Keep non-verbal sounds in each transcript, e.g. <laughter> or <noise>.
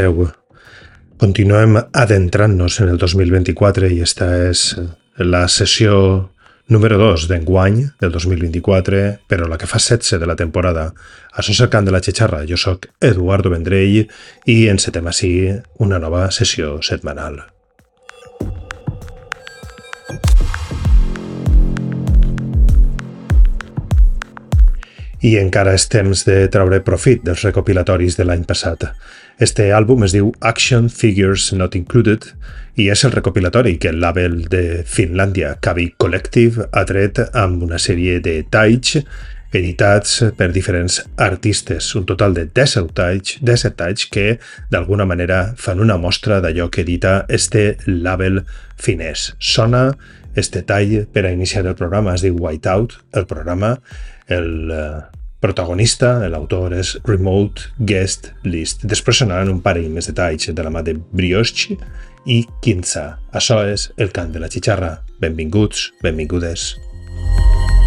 esteu? Continuem adentrant-nos en el 2024 i esta és la sessió número 2 d'enguany del 2024, però la que fa 16 de la temporada. Això és el de la Xixarra. Jo sóc Eduardo Vendrell i encetem així una nova sessió setmanal. i encara és temps de treure profit dels recopilatoris de l'any passat. Este àlbum es diu Action Figures Not Included i és el recopilatori que el label de Finlàndia, Kavi Collective, ha tret amb una sèrie de talls editats per diferents artistes, un total de 10 talls, 10 talls que d'alguna manera fan una mostra d'allò que edita este label finès. Sona este tall per a iniciar el programa, es diu Whiteout, el programa, el uh, protagonista, l'autor és Remote Guest List. Després sonaran un parell més detalls de la mà de Brioche i Quinza. Això és el cant de la xixarra. Benvinguts, benvingudes. bin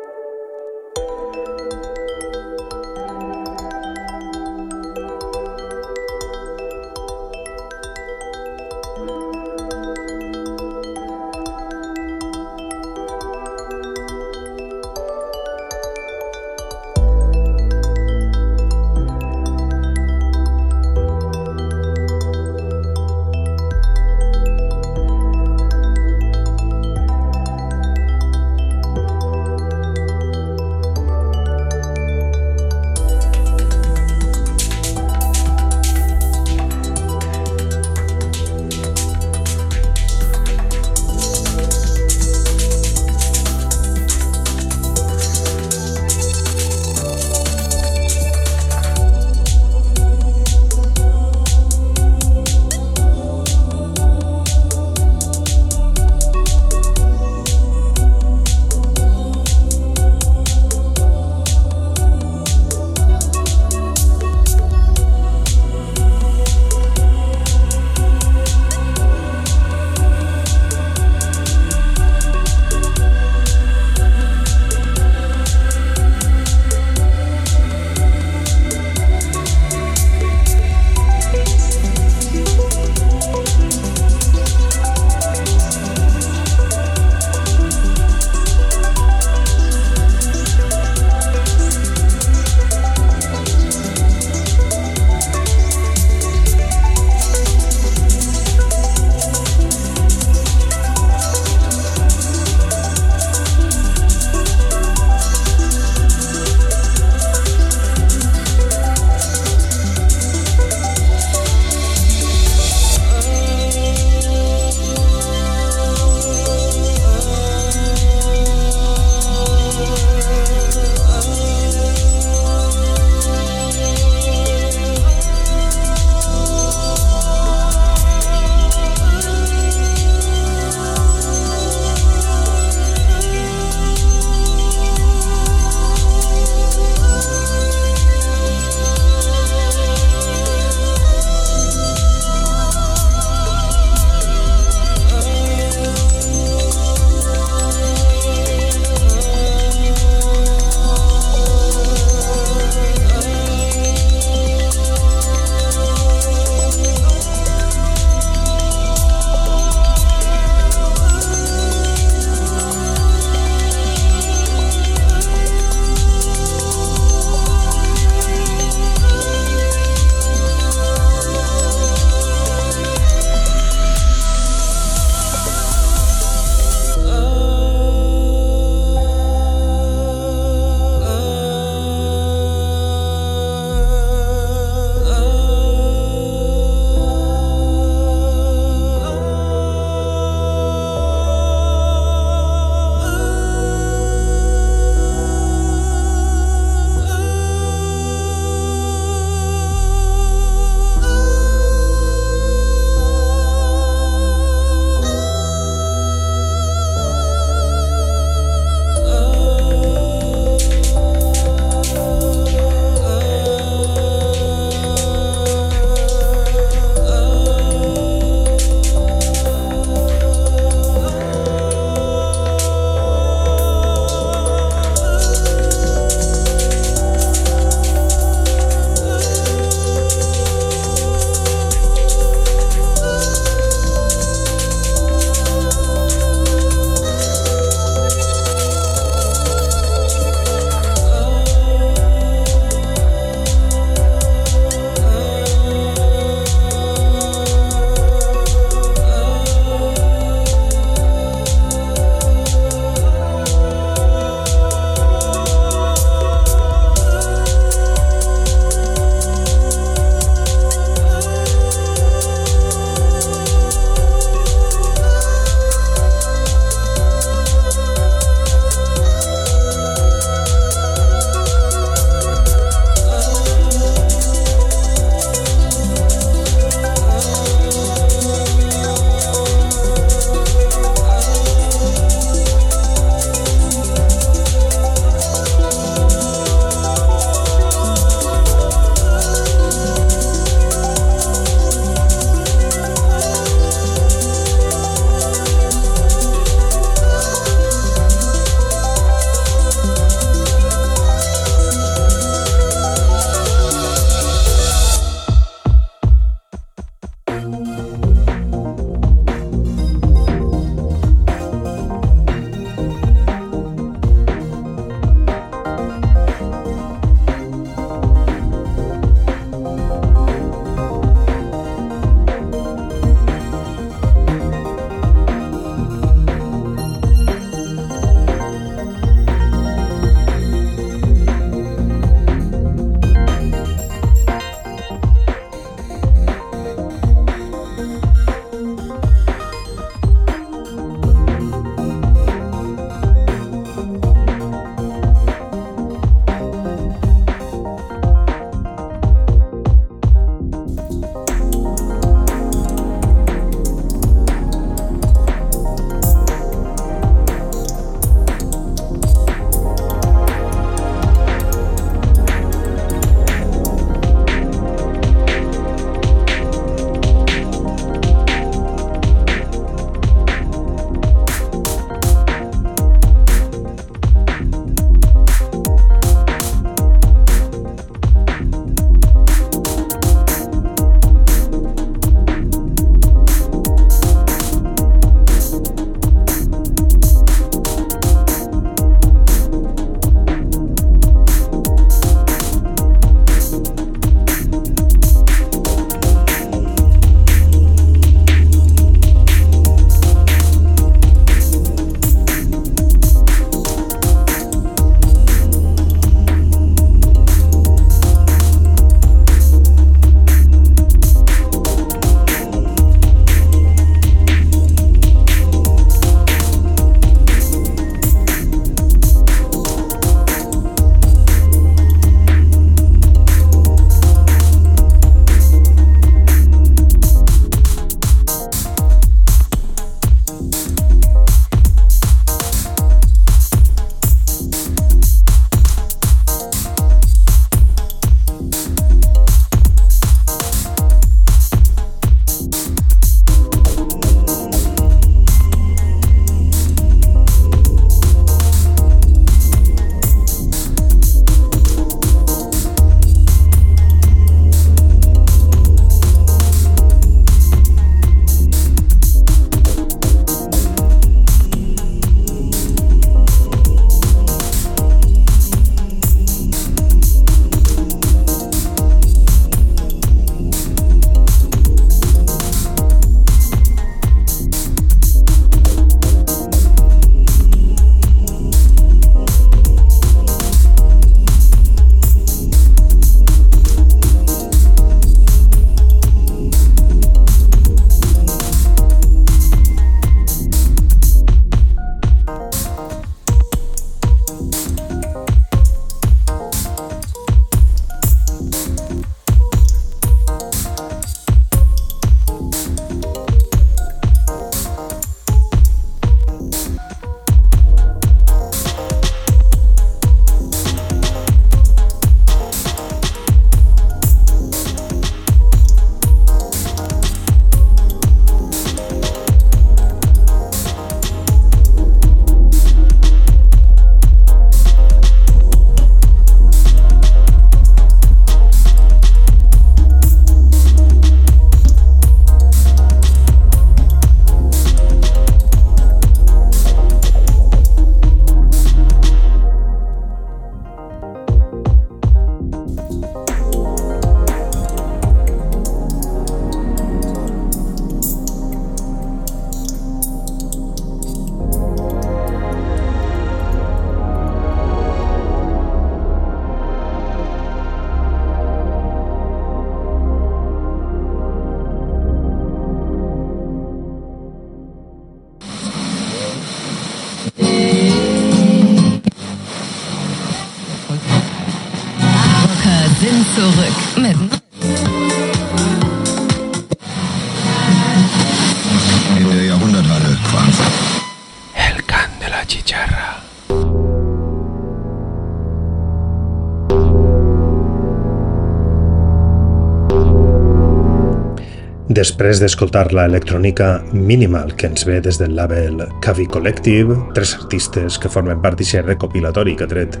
Després d'escoltar la electrònica minimal que ens ve des del label Cavi Collective, tres artistes que formen part d'aquest recopilatori que ha tret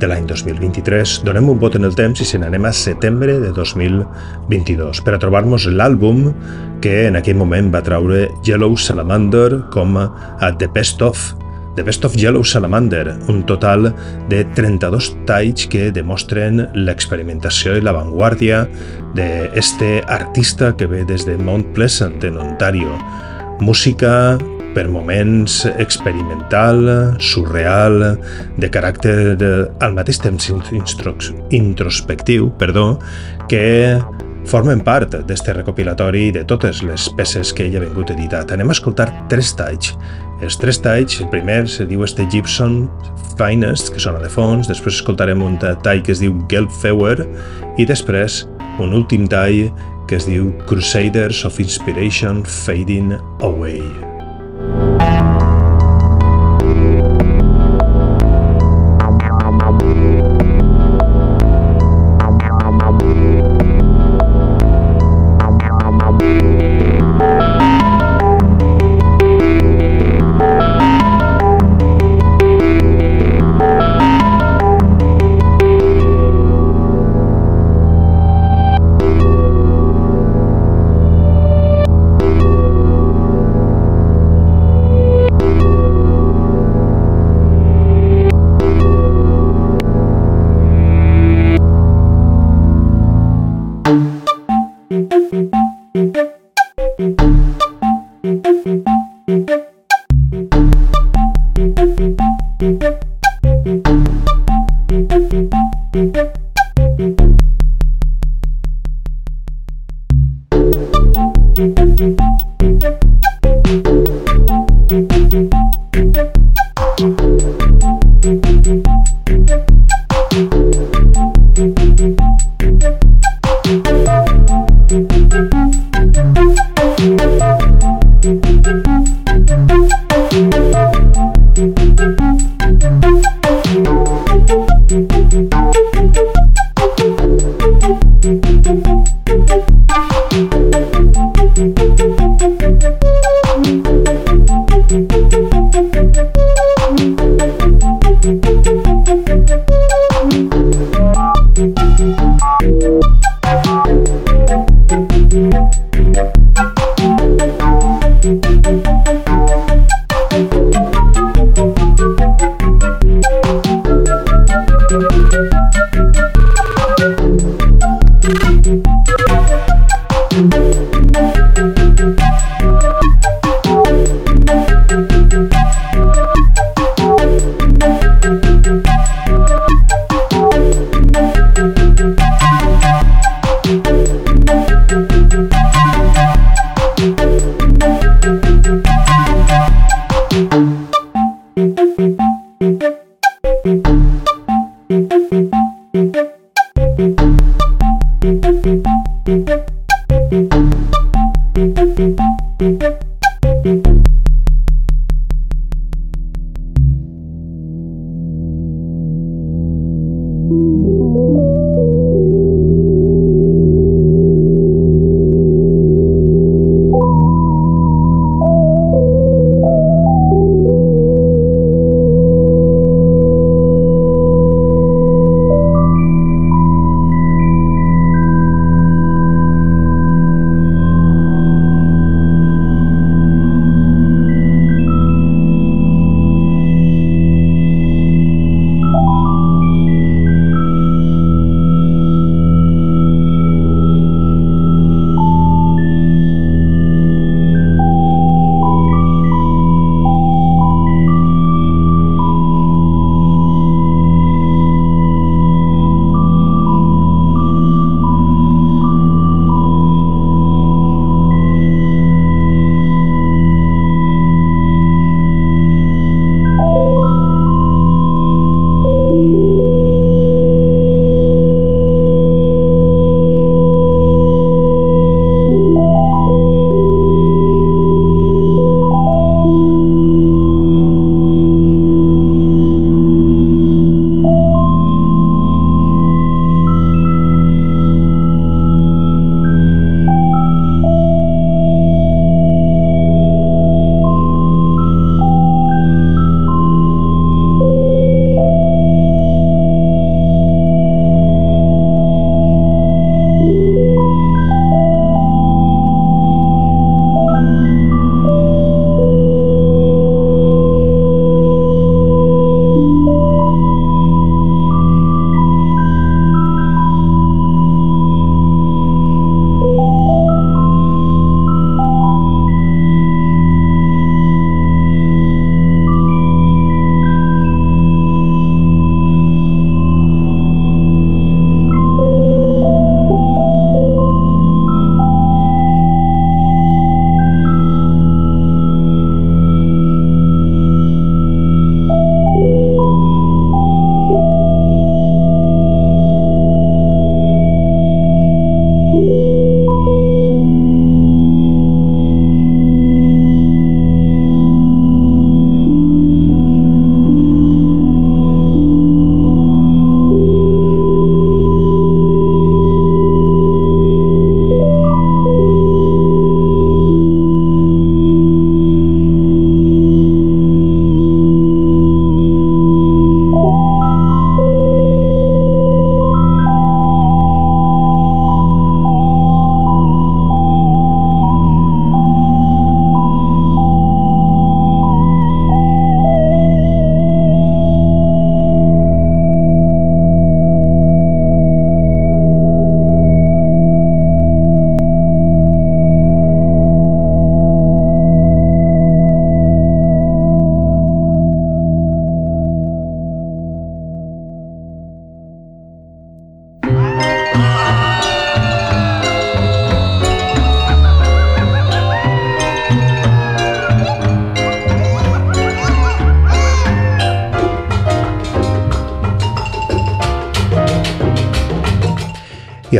de l'any 2023, donem un vot en el temps i se n'anem a setembre de 2022 per a trobar-nos l'àlbum que en aquell moment va traure Yellow Salamander com a The Best Of The Best of Yellow Salamander, un total de 32 talls que demostren l'experimentació i l'avantguàrdia d'este artista que ve des de Mount Pleasant, en Ontario. Música per moments experimental, surreal, de caràcter al mateix temps introspectiu, perdó, que formen part d'este recopilatori de totes les peces que ell ha vingut editat. Anem a escoltar tres talls els tres talls, el primer se diu este Gibson Finest, que sona de fons, després escoltarem un tall que es diu Gelbfeuer i després un últim tall que es diu Crusaders of Inspiration Fading Away.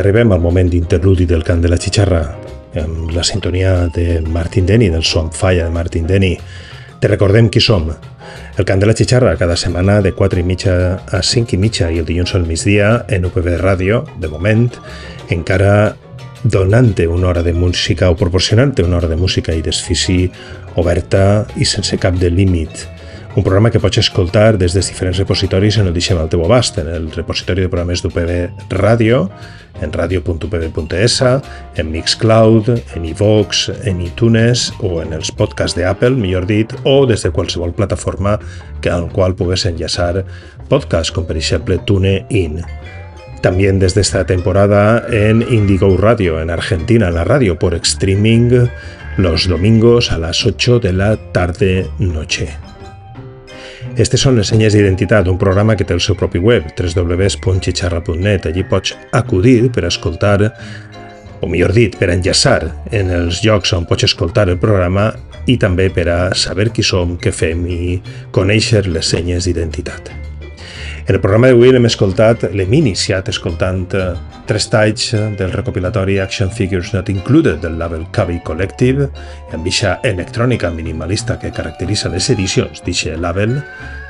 Arribem al moment d'interludi del cant de la xixarra, amb la sintonia de Martin Denny, del Swamp Fire de Martin Denny. Te recordem qui som. El cant de la xixarra cada setmana de 4 i mitja a 5 i mitja i el dilluns al migdia en UPB Ràdio, de moment, encara donant-te una hora de música o proporcionant-te una hora de música i desfici oberta i sense cap de límit. Un programa que pots escoltar des dels diferents repositoris en el deixem al teu en el repositori de programes d'UPB Ràdio, en radio.upb.es, en Mixcloud, en iVox, en iTunes o en els podcasts d'Apple, millor dit, o des de qualsevol plataforma que al qual pugues enllaçar podcasts, com per exemple TuneIn. También desde esta temporada en Indigo Radio, en Argentina, en la radio, por streaming los domingos a las 8 de la tarde-noche. Estes són les senyes d'identitat, un programa que té el seu propi web, www.xixarra.net. Allí pots acudir per escoltar, o millor dit, per enllaçar en els llocs on pots escoltar el programa i també per a saber qui som, què fem i conèixer les senyes d'identitat. En el programa d'avui hem escoltat, l'hem iniciat escoltant eh, tres talls del recopilatori Action Figures Not Included del label Cubby Collective, amb eixa electrònica minimalista que caracteritza les edicions d'aquest label,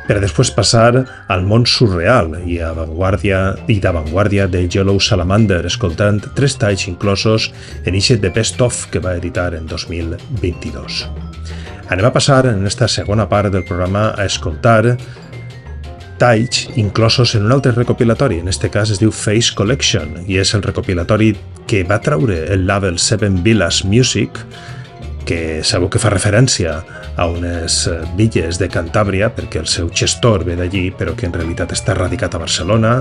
per després passar al món surreal i avantguàrdia i d'avantguàrdia de Yellow Salamander, escoltant tres talls inclosos en eixe The Best Of que va editar en 2022. Anem a passar en esta segona part del programa a escoltar talls inclosos en un altre recopilatori, en este cas es diu Face Collection, i és el recopilatori que va traure el label Seven Villas Music, que sabeu que fa referència a unes villes de Cantàbria, perquè el seu gestor ve d'allí, però que en realitat està radicat a Barcelona,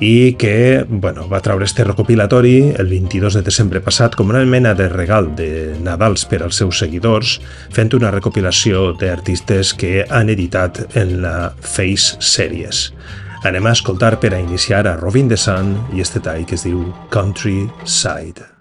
i que bueno, va treure este recopilatori el 22 de desembre passat com una mena de regal de Nadals per als seus seguidors, fent una recopilació d'artistes que han editat en la Face Series. Anem a escoltar per a iniciar a Robin the Sun i este tall que es diu Countryside.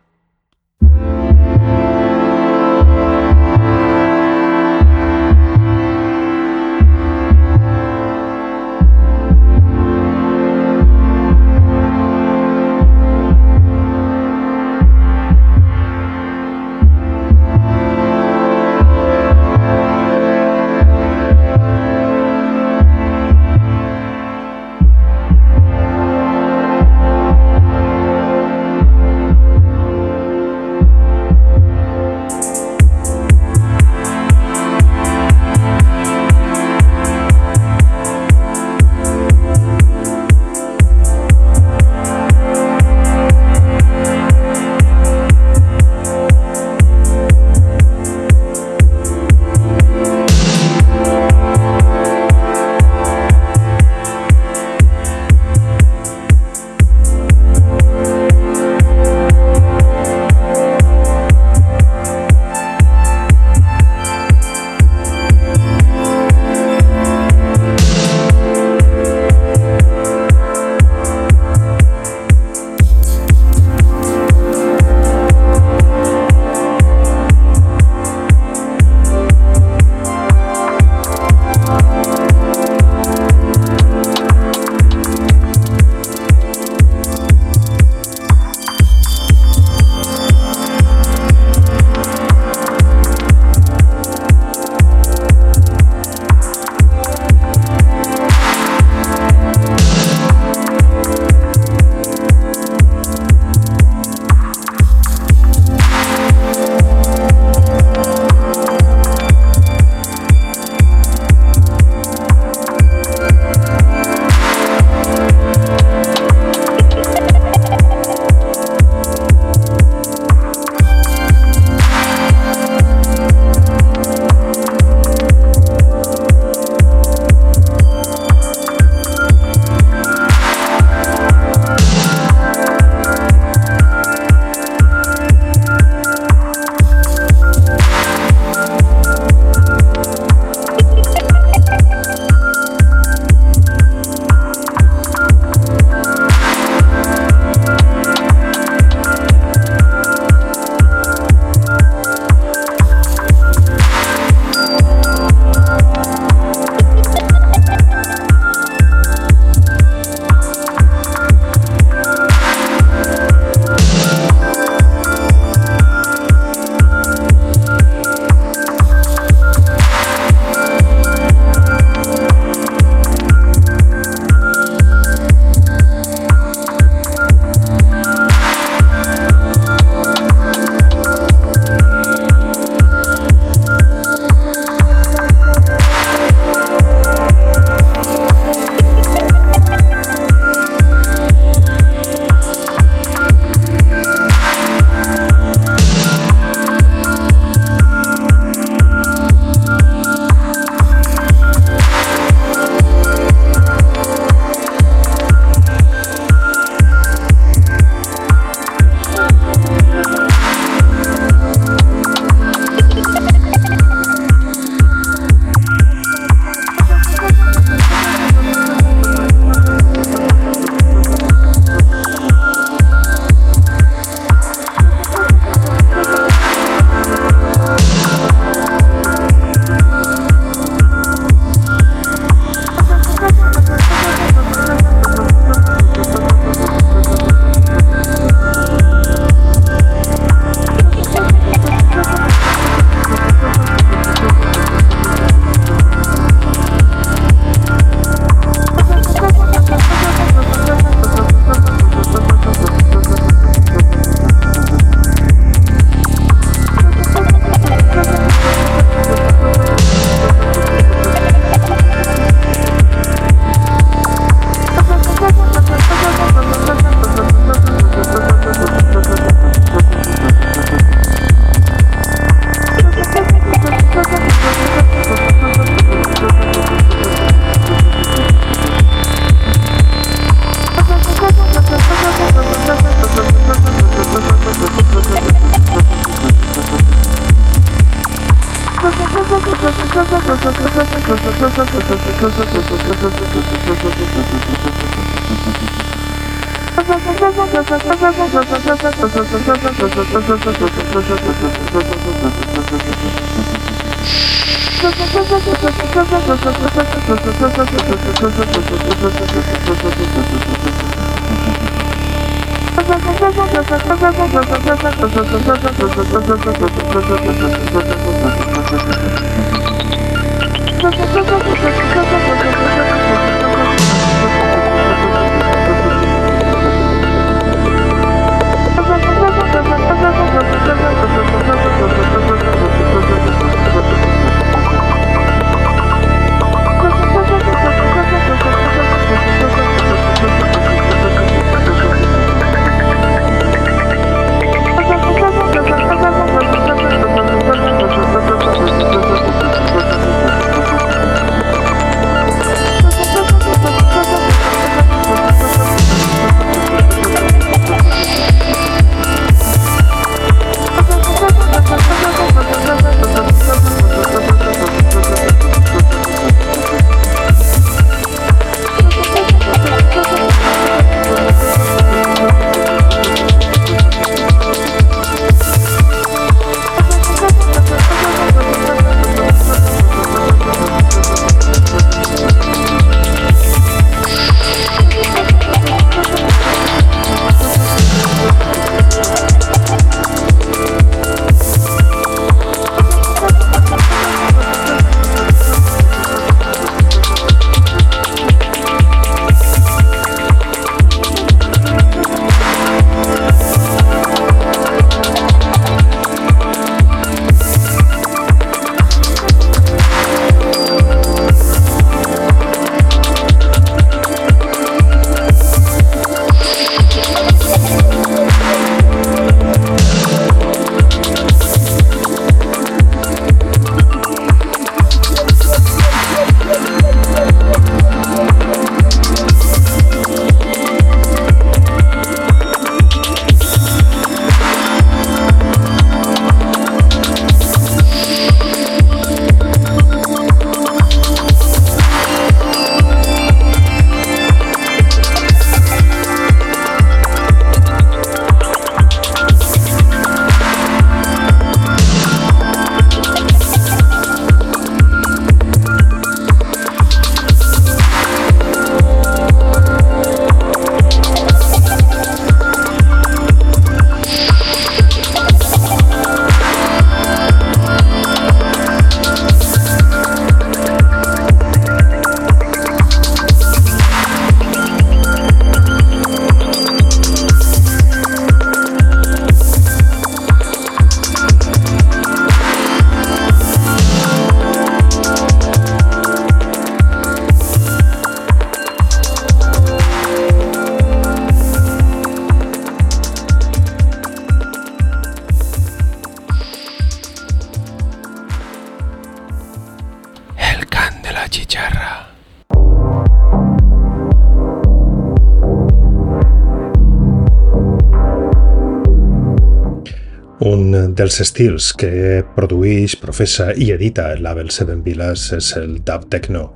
Dels estils que produeix, professa i edita el label Seven Villas és el dub techno.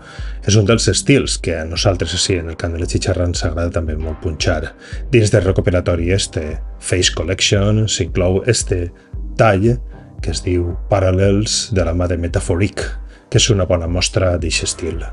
És un dels estils que a nosaltres així en el cant de la xixarra ens agrada també molt punxar. Dins del recopilatori este Face Collection s'inclou este tall que es diu Parallels de la mà de Metaphoric, que és una bona mostra d'aquest estil.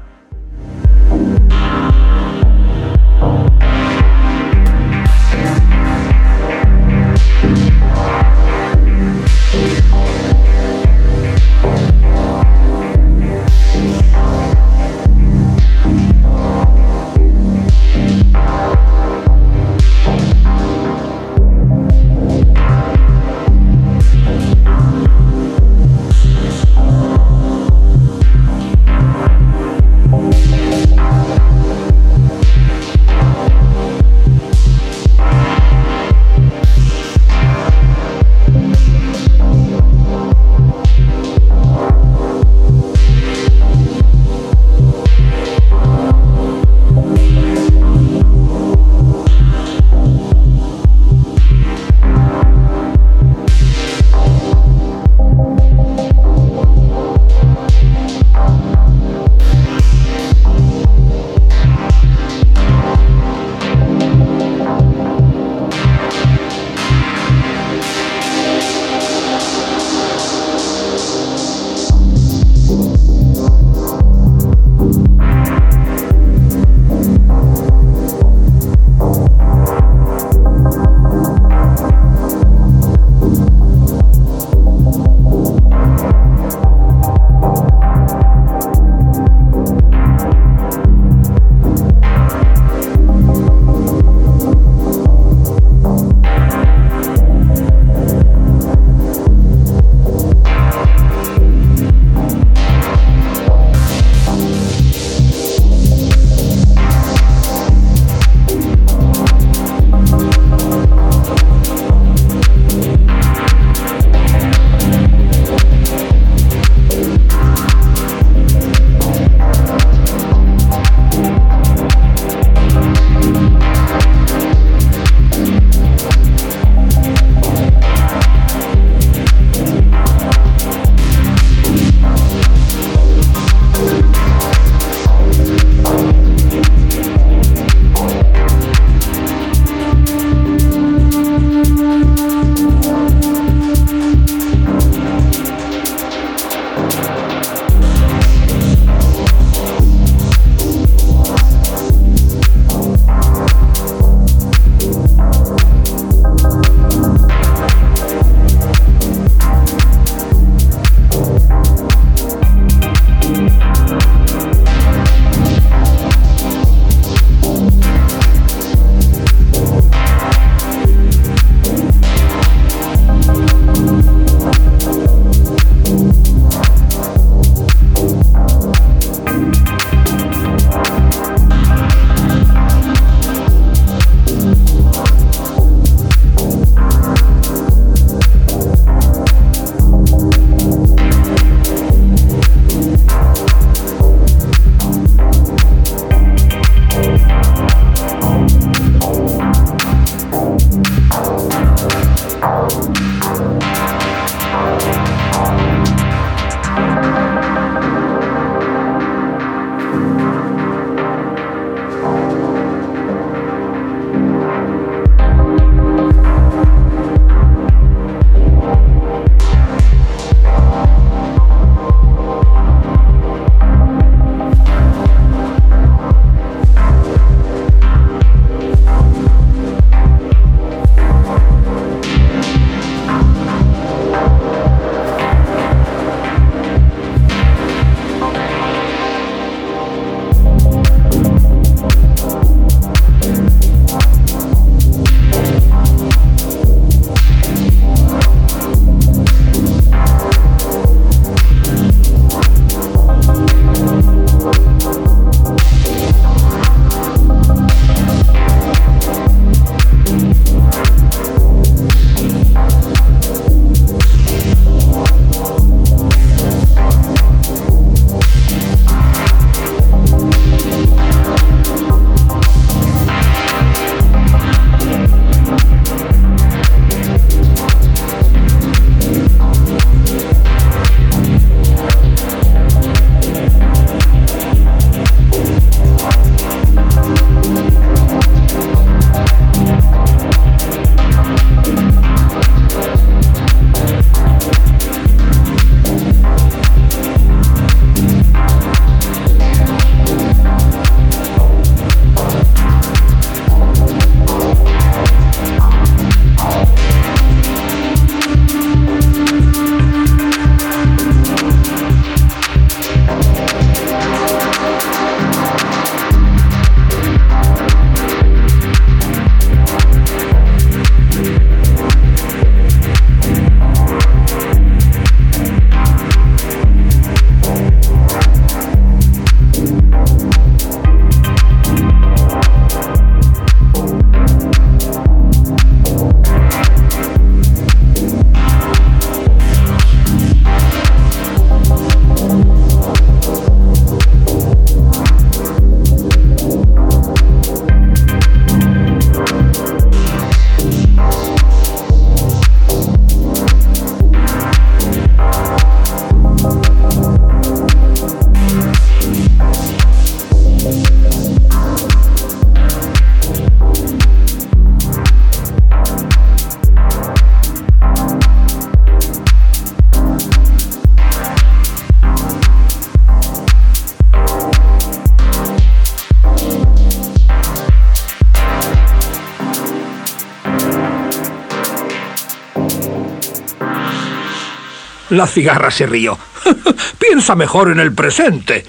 La cigarra se rió. <laughs> Piensa mejor en el presente.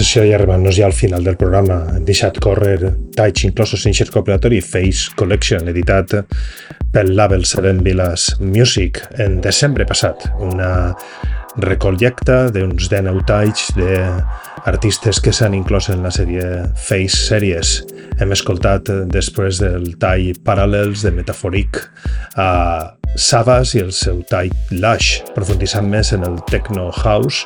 Sessió i arribant-nos ja al final del programa. Hem deixat córrer talls inclosos en recopilatori Face Collection, editat pel label Seven Villas Music en desembre passat. Una recollecta d'uns 19 talls d'artistes que s'han inclòs en la sèrie Face Series. Hem escoltat després del tall Parallels de Metaforic a Savas i el seu tall Lush, profundissant més en el Techno House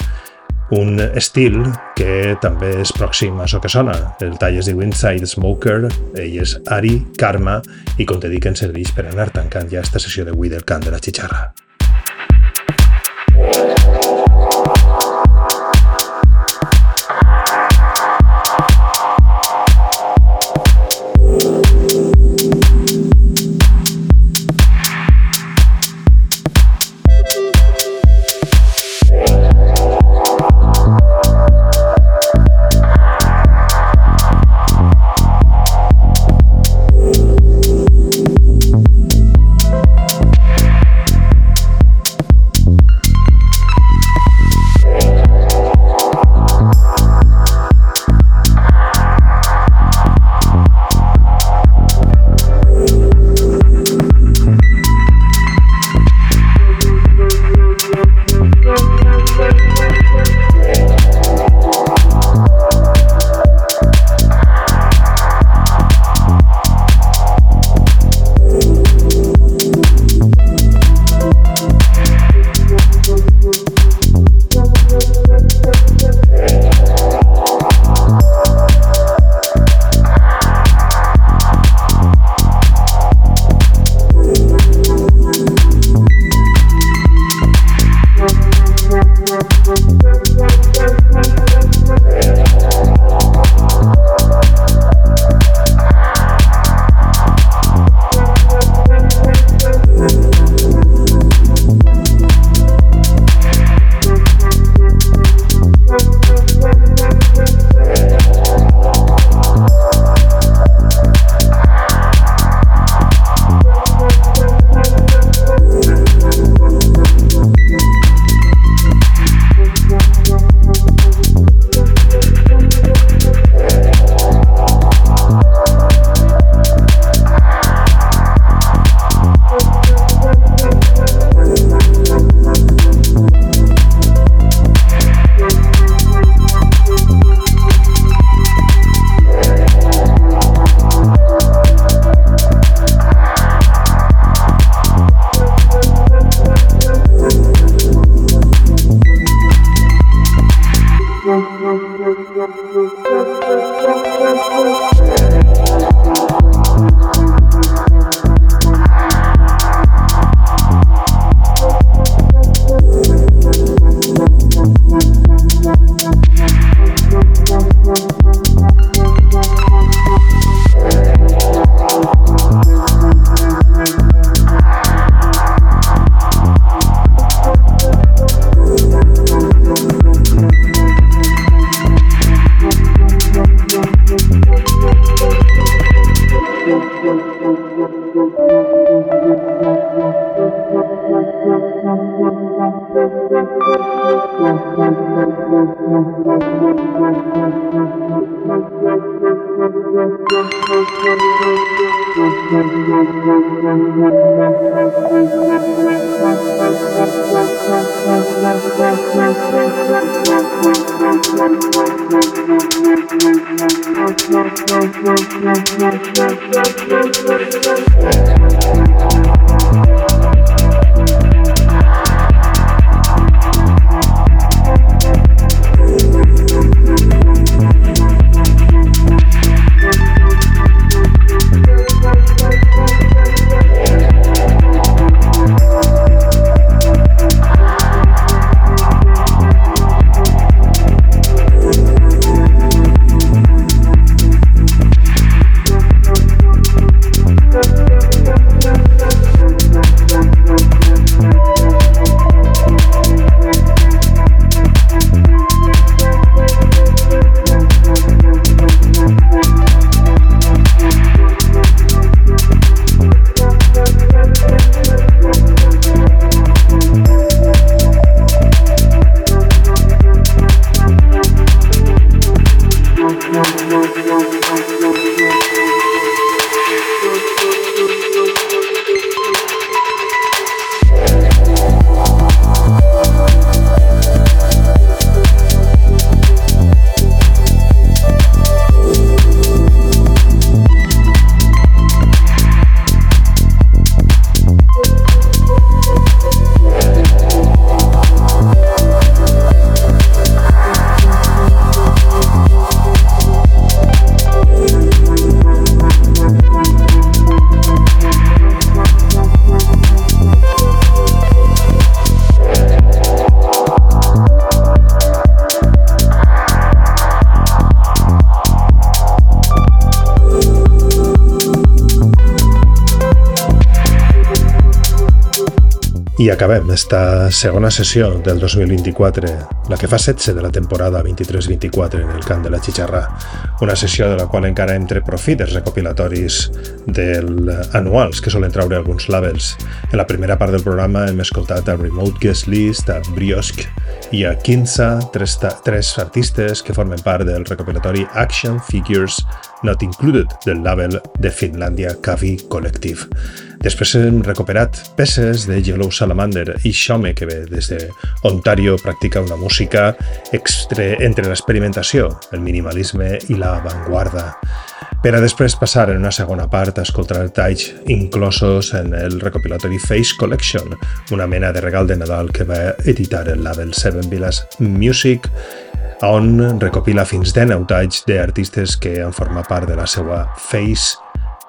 un estil que també és pròxim a això que sona. El tall es diu Inside Smoker, ell és Ari Karma i com te dic ens serveix per anar tancant ja esta sessió d'avui del cant de la xitxarra. I acabem esta segona sessió del 2024, la que fa 16 de la temporada 23-24 en el camp de la Xixarrà, una sessió de la qual encara entre profit dels recopilatoris del anuals que solen traure alguns labels. En la primera part del programa hem escoltat a Remote Guest List, a Briosk i a Kinsa, tres, tres artistes que formen part del recopilatori Action Figures Not Included del label de Finlàndia Kavi Collective. Després hem recuperat peces de Yellow Salamander i Shome, que ve des de Ontario, practica una música extre, entre l'experimentació, el minimalisme i la avantguarda, per a després passar en una segona part a escoltar talls inclosos en el recopilatori Face Collection, una mena de regal de Nadal que va editar el label Seven Villas Music, on recopila fins 10 talls d'artistes que han format part de la seva Face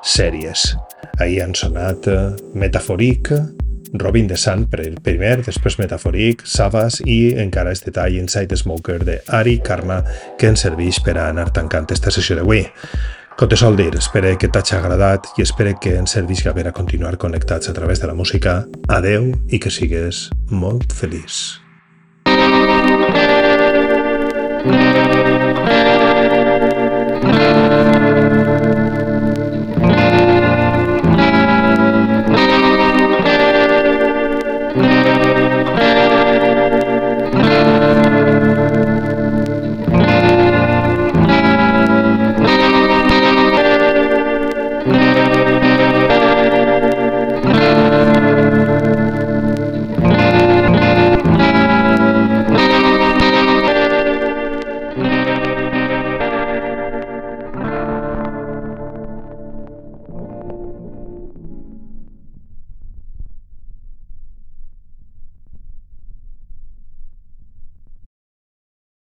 Series. Ahir han sonat eh, Metaforic, Robin de Sant per el primer, després Metaforic, Savas i encara este tall Inside Smoker de Ari Karma que ens serveix per a anar tancant esta sessió d'avui. Com te sol dir, espero que t'hagi agradat i espero que ens servisca per a continuar connectats a través de la música. Adeu i que sigues molt feliç. Thank you